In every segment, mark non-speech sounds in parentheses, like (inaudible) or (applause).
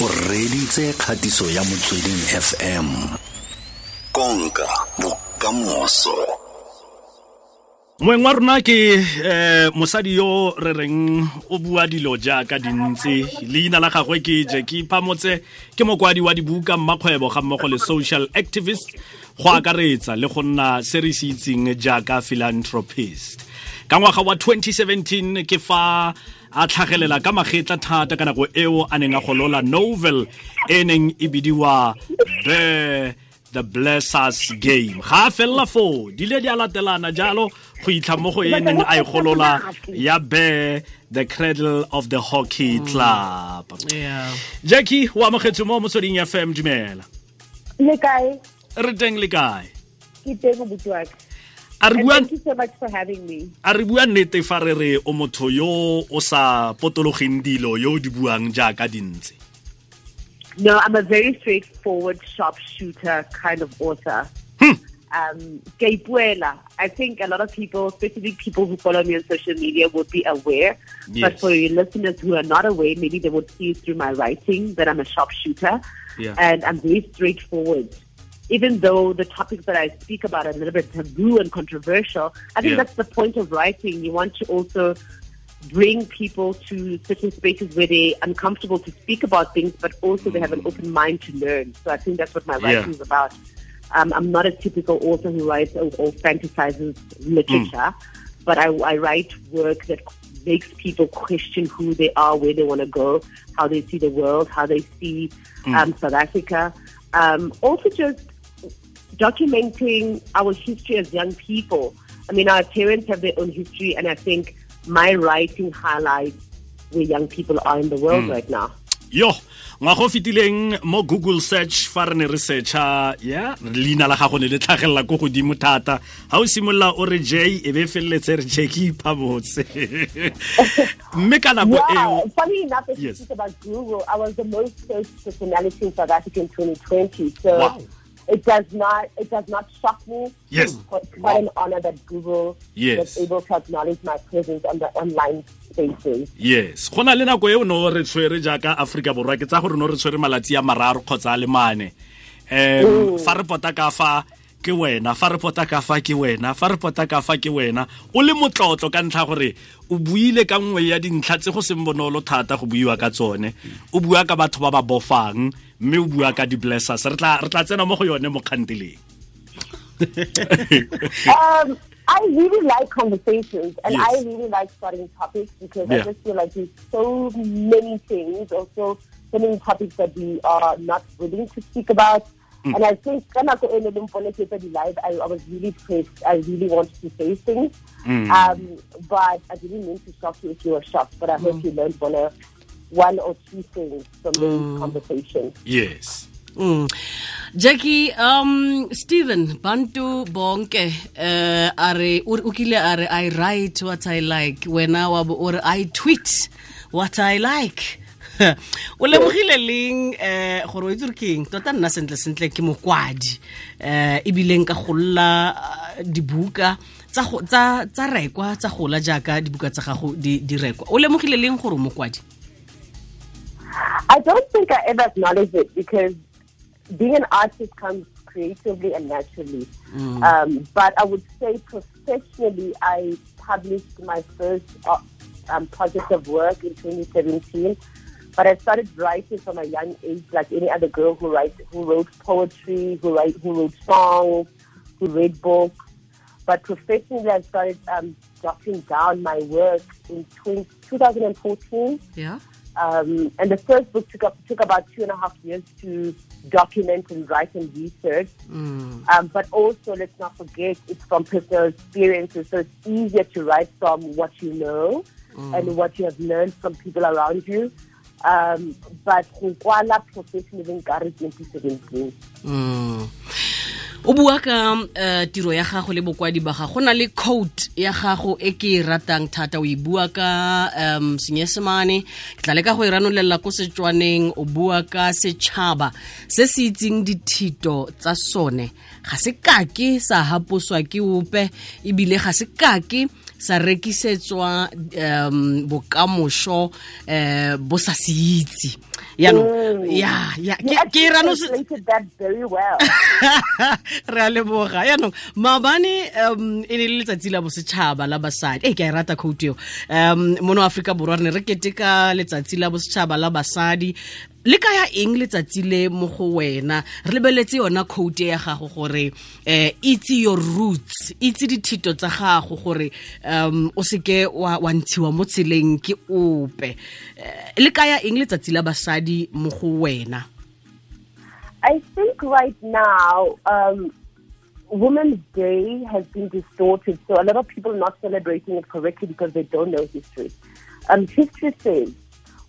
o reditse kgatiso ya motsweding fm konka bokamoso. Moeng wa rona ke eh, mosadi yo re reng o bua dilo jaaka dintsi. Leina la gagwe ke je ke iphamotse ke mokwadi wa dibuka mmakgwebo ga mmogo le social activist. Go akaretsa le go nna se re se itseng jaaka philanthropist. Ka ngwaga wa 2017 ke fa a tlhagelela ka magetla thata ka nako eo a neng a golola novel e neng e bidiwa the the blessers game. Ga a felela foo di le di a latelana jalo go itlha mo go e neng a e golola ya Bare the cradle of the hockey club. Yeah. Jackie o amogetse mo motsweding ya fm dumela. Le kae? Re teng le kae? Ke teng mobuti wa ka a re bua thank you so much for having me. A re bua nnete fa re re o motho yo o sa potologeng dilo yo o di buang jaaka dintse? No i'm a very straightforward sharpshooter kind of author. Um ke i think a lot of people especially people who follow me on social media would be aware. Yes. but for your listeners who are not aware maybe they would see through my writing that i'm a sharpshooter. Yeah. and i'm very straightforward even though the topics that I speak about are a little bit taboo and controversial, I think Yeah. that's the point of writing. You want to also bring people to certain spaces where they're uncomfortable to speak about things, but also they have an open mind to learn. So I think that's what my Yeah. writing is about. Um, I'm not a typical author who writes or, or fantasizes literature, but I, I write work that makes people question who they are, where they want to go, how they see the world, how they see um, South Africa. Um, also, just documenting our history as young people. I mean, our parents have their own history, and I think my writing highlights where young people are in the world hmm. right now. yo ngwaga o fetileng mo google search fa re ne re searcha ya leina la gago ne le tlhagelela ko godimo thata ga o simolola o re j e be feleletse re jackie phamotse (laughs) mme ka nako Yeah, eo funny enough, you Yes. speak about Google, I was the most searched personality in South Africa in 2020. So Wow. It does not it does not shock me. Yes. It's quite quite an honor that Google Yes. was able to acknowledge my presence on the online spaces. yes go na le nako e no re tshwere jaaka aforika borwa ke tsa gore no re tshwere malatsi a mararo kgotsa a le mane um fa re pota ka fa ke wena fa re pota ka fa ke wena fa re pota ka fa ke wena o le motlotlo ka ntlha gore o buile ka nngwe ya dintlha tse go seng bonolo thata go buiwa ka tsone o bua ka batho ba ba bofang mme o bua ka di-blessers re tla tsena mo go yone mo kganteleng (laughs) um, I really like conversations and Yes. I really like starting topics because Yeah. I just feel like there's so many things, also so many topics that we are not willing to speak about. Mm. And I think ene le mpone ke tsa di-live, I, I was really pressed. I really wanted to say things. Mm. Um, but I didn't mean to shock you if you were shocked, but I hope you learned one, one or two things from mm. this conversation. yes. Mm. Jackie um Stephen Bantu bonke uh are ukile o kile are I write what I like. When I or I tweet what I like. (laughs) O lemogile leng um gore o itsere keng tota nna sentle sentle ke mokwadi. Eh e bileng ka golola dibuka tsa tsa tsa rekwa tsa gola jaaka dibuka tsa gago di rekwa. O lemogile leng gore o mokwadi I don't think I ever acknowledged it because being an artist comes creatively and naturally. Um, but I would say professionally, I published my first uh, um, project of work in 2017. But I started writing from a young age, like any other girl who writes, who wrote poetry, who write, who wrote songs, who read books. But professionally, I started um, jotting down my work in 20, 2014. ja Um, and the first book took, up, took about two and a half years to document and write and research. Um, but also, let's not forget, it's from personal experiences. So it's easier to write from what you know and what you have learned from people around you. Um, but go kwala professionally in 2017. Mm. O bua ka uh, tiro ya gago le bokwadi ba gago. Go na le code ya gago e ke e ratang thata o e bua ka um senyesemane. Ke tla leka go e ranolelela ko setswaneng o bua ka setšhaba se se itseng dithito tsa sone. Ga se kake sa haposwa ke ope ebile ga se kake sa rekisetswa um bokamoso um bo sa se itse. Yaanong ya ya ke- rano (laughs) re a leboga. Yaanong maabane um e ne le letsatsi la bosetšhaba la basadi. E ke a e rata khoutu eo. Um mono aforika borwa re ne re keteka letsatsi la bosetšhaba la basadi le kaya eng letsatsi le mo go wena? Re lebeletse yona khoutu ya gago gore um itse your roots itse dithito tsa gago gore um o seke wa wa ntshiwa mo tseleng ke ope. Eh, le kaya eng letsatsi la basadi mo go wena? I think right now, um, Women's Day has been distorted, so a lot of people are not celebrating it correctly because they don't know history. Um, history says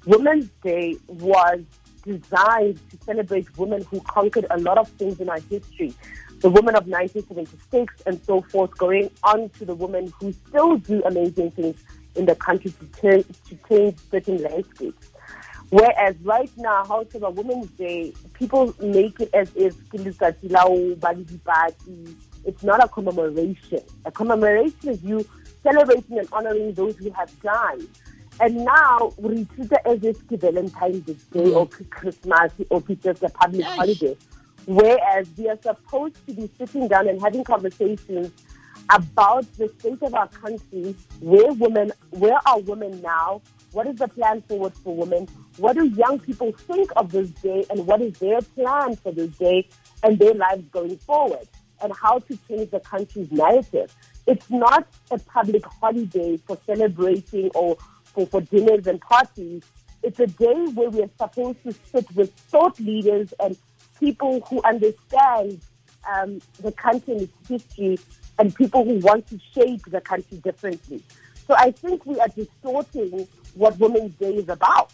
Women's Day was designed to celebrate women who conquered a lot of things in our history. The women of 1976 and so forth, going on to the women who still do amazing things in the country to, turn, to change certain landscapes. Whereas right now, a Women's Day, people make it as if it's not a commemoration. A commemoration is you celebrating and honoring those who have died. And now we treat it as if it's Valentine's Day mm. or Christmas or it's just a public holiday. Whereas we are supposed to be sitting down and having conversations about the state of our country, where women, where are women now? What is the plan forward for women? What do young people think of this day, and what is their plan for this day and their lives going forward? And how to change the country's narrative. It's not a public holiday for celebrating or for, for dinners and parties. It's a day where we are supposed to sit with thought leaders and people who understand um, the country and its history and people who want to shape the country differently. So I think we are distorting what Women's Day is about.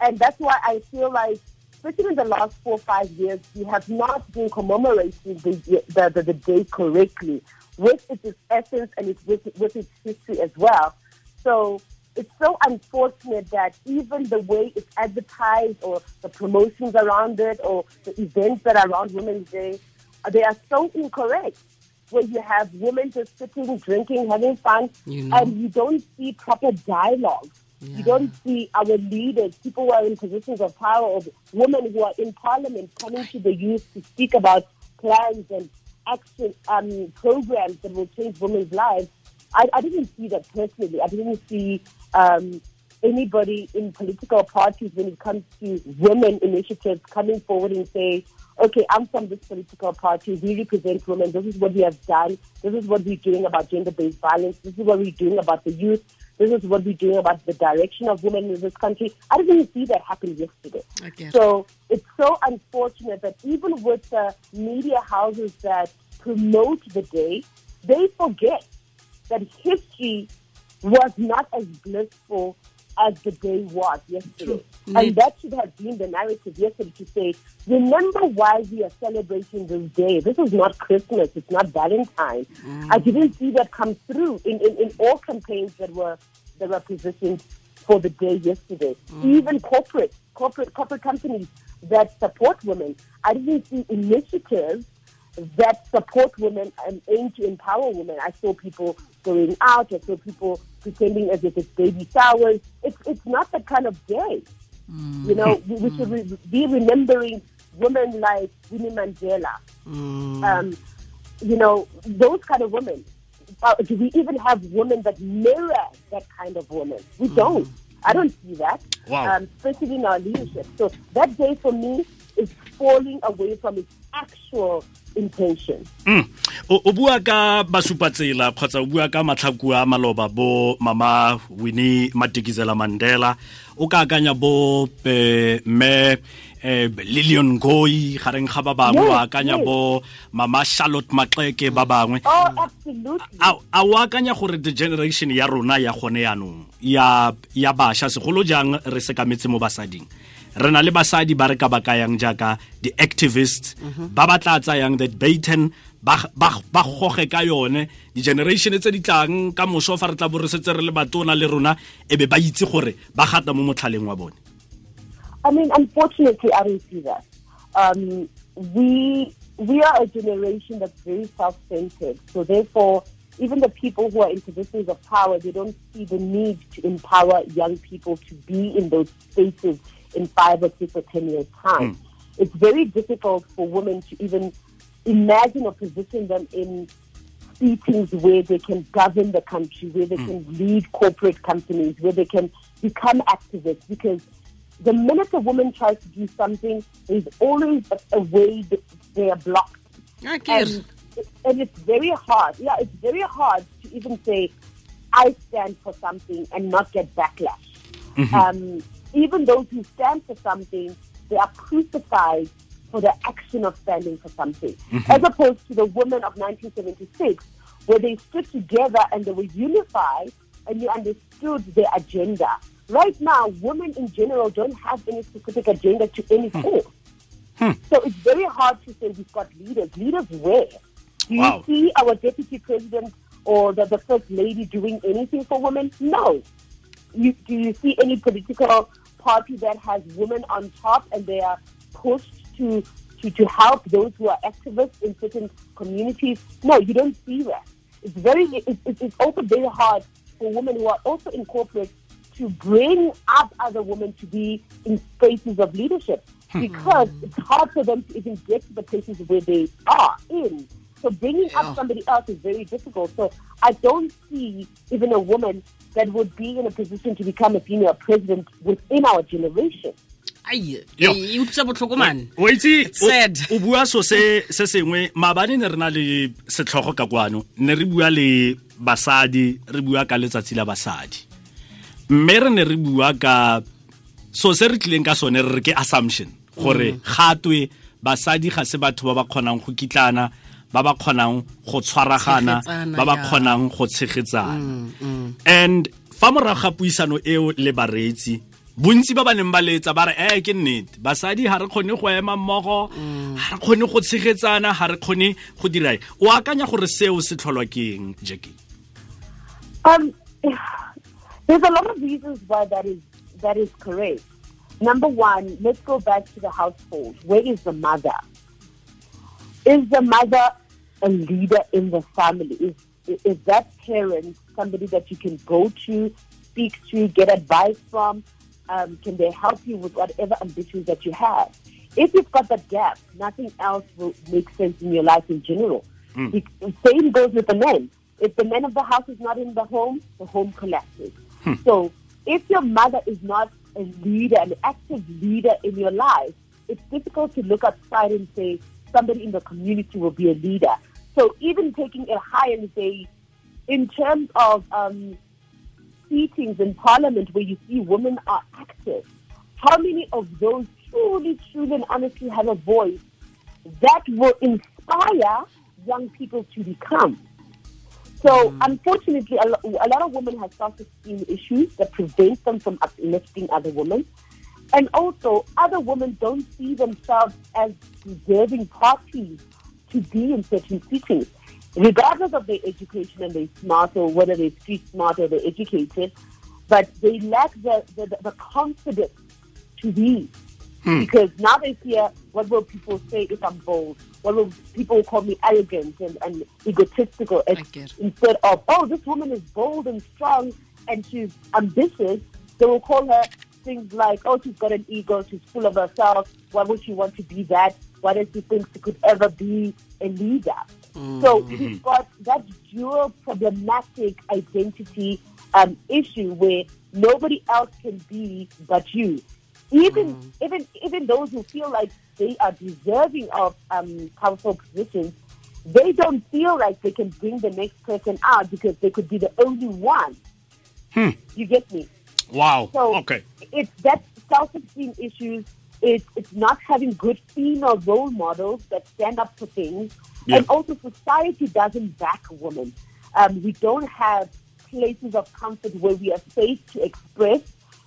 And that's why I feel like, especially in the last four or five years, we have not been commemorating the, the, the, the day correctly with its essence and its, with, with its history as well. So it's so unfortunate that even the way it's advertised or the promotions around it or the events that are around Women's Day, uh, they are so incorrect. Where you have women just sitting, drinking, having fun, You know. and you don't see proper dialogue. You don't see our leaders, people who are in positions of power, or women who are in parliament coming to the youth to speak about plans and action um, programs that will change women's lives. I, I didn't see that personally. I didn't see um, anybody in political parties when it comes to women initiatives coming forward and say, okay, I'm from this political party. We represent women. This is what we have done. This is what we're doing about gender-based violence. This is what we're doing about the youth. This is what we're doing about the direction of women in this country. I didn't see that happen yesterday. Okay. So it's so unfortunate that even with the media houses that promote the day, they forget that history was not as blissful as the day was yesterday. True. And that should have been the narrative yesterday to say, remember why we are celebrating this day. This is not Christmas, it's not Valentine. Mm. I didn't see that come through in, in, in all campaigns that were that were positioned for the day yesterday. Mm. Even corporate corporate corporate companies that support women. I didn't see initiatives that support women and aim to empower women. I saw people going out. I saw people pretending as if it's baby showers. It's it's not that kind of day. You know, we, we should re- be remembering women like Winnie Mandela. Um, you know, those kind of women. Uh, do we even have women that mirror that kind of woman? We don't. I don't see that, Wow. um, especially in our leadership. So that day for me is falling away from its actual intention. Mm. o bua ka basupatsela kgotsa o bua ka matlhaku a maloba bo mama winnie matikizela mandela. O ka akanya bo eh, mme eh, lilian ngoi gareng ga ba bangwe o akanya bo mama charlotte maxeke ba bangwe. Oh, a o akanya gore the generation ya rona ya gone yaanong ya ya bašwa segolo jang re sekametse mo basading re na le basadi ba re ka ba kayang jaaka di-activists ba ba tla tsayang that ba goge ka yone di-generation tse di tlang ka moso fa re tla bo re setse re le batona le rona e be ba itse gore ba gata mo motlhaleng wa bone I mean, unfortunately, I don't see that. Um, we we are a generation that's very self-centered. So therefore, even the people who are in positions of power, they don't see the need to empower young people to be in those spaces in five or six or ten years' time. Mm. It's very difficult for women to even imagine or position them in seatings where they can govern the country, where they mm. can lead corporate companies, where they can become activists. Because the minute a woman tries to do something, there's always a, a way that they are blocked. And, and it's very hard. Yeah, it's very hard to even say, I stand for something and not get backlash. Mm-hmm. Um, even those who stand for something, they are crucified for the action of standing for something, mm-hmm. as opposed to the women of 1976, where they stood together and they were unified and you understood their agenda. Right now, women in general don't have any specific agenda to any hmm. cause. Hmm. So it's very hard to say we've got leaders. Leaders where? Do wow. you see our deputy president or the, the first lady doing anything for women? No. You, do you see any political party that has women on top and they are pushed to, to, to help those who are activists in certain communities? No, you don't see that. It's very, it, it's also very hard for women who are also in corporate to bring up other women to be in spaces of leadership hmm. because it's hard for them to even get to the places where they are in. So bringing yeah. up somebody else is very difficult. So I don't see even a woman that would be in a position to become a female president within our generation. e utlwisa botlhoko mane o itse o bua so se se sengwe maabane ne re na le setlhogo ka kwano ne re bua le basadi re bua ka letsatsi la basadi mme re ne re bua ka so se re tlileng ka sone re re ke assumption gore mm. gatwe basadi ga se batho ba ba kgonang go kitlana ba ba kgonang go tshwaragana ba ba kgonang go tshegetsana mm, mm. and fa morago ga puisano eo le bareetsi bontsi ba ba neng ba letsa ba re eh ke nnete basadi ga re kgone go ema mmogo ga re kgone go tshegetsana ga re kgone go dira o akanya gore seo se tlholwa ke eng jackie um There's a lot of reasons why that is that is correct. Number one, let's go back to the household. Where is the mother? Is the mother a leader in the family? Is is that parent somebody that you can go to, speak to, get advice from? Um, can they help you with whatever ambitions that you have? If you've got that gap, nothing else will make sense in your life in general. Mm. The same goes with the men. If the man of the house is not in the home, the home collapses. Hmm. So if your mother is not a leader, an active leader in your life, it's difficult to look outside and say somebody in the community will be a leader. So even taking it high and say, in terms of um, seatings in parliament where you see women are active, how many of those truly, truly and honestly have a voice that will inspire young people to become? So, mm. unfortunately, a, a, lot of women have self-esteem issues that prevent them from uplifting other women. And also, other women don't see themselves as deserving parties to be in certain settings, regardless of their education and their smart or whether they're street smart or they're educated, but they lack the, the, the confidence to be Hmm. Because now they fear what will people say if I'm bold? What will people call me arrogant and, and egotistical? And instead of, oh, this woman is bold and strong and she's ambitious, they will call her things like, oh, she's got an ego, she's full of herself. Why would she want to be that? Why does she think she could ever be a leader? Mm-hmm. So we've got that dual problematic identity um, issue where nobody else can be but you. Even mm. even even those who feel like they are deserving of um, powerful positions, they don't feel like they can bring the next person out because they could be the only one. Hmm. You get me? Wow. So okay. It's that self-esteem issues. It's it's not having good female role models that stand up for things, yeah. and also society doesn't back women. Um, we don't have places of comfort where we are safe to express.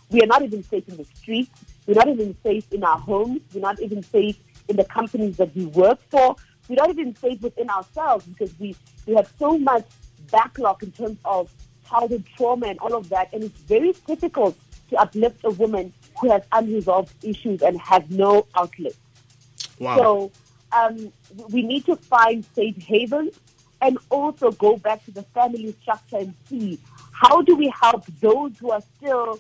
We are not even safe in the streets. We're not even safe in our homes. We're not even safe in the companies that we work for. We're not even safe within ourselves because we, we have so much backlog in terms of childhood trauma and all of that. And it's very difficult to uplift a woman who has unresolved issues and has no outlet. Wow. So um, we need to find safe havens and also go back to the family structure and see how do we help those who are still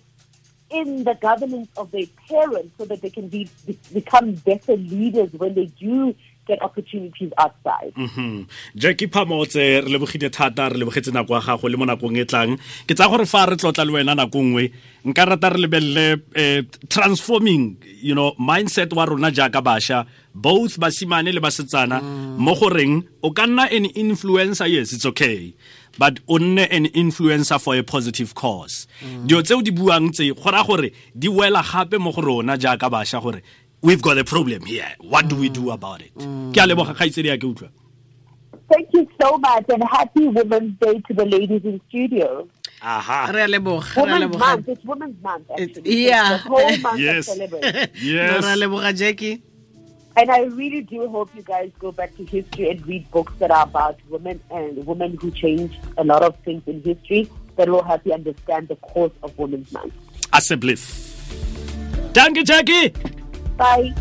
in the governance of their parents so that they can be, be become better leaders when they do get opportunities outside. Mhm jackie phamotse re lebogile thata re lebogetse nako ya gago le mo nakong e tlang. Ke tsa gore fa re tlotla le wena nako nngwe nka rata re lebelele eh, transforming you know mindset wa rona jaaka bašwa both basimane le basetsana mo goreng o ka nna an influencer yes it's okay but o nne an influencer for a positive cause dio tseo di buang tse go ra gore di wela gape mo go rona jaaka bašwa gore we've got a problem here. What do we do about it? Mm. Thank you so much and happy Women's Day to the ladies in studio. Aha. Women's Month. It's Women's Month. It's, yeah. It's the whole month yes. of celebration. yes. Jackie. And I really do hope you guys go back to history and read books that are about women and women who changed a lot of things in history that will help you understand the course of Women's Month. As a bliss. Thank you, Jackie. Bye.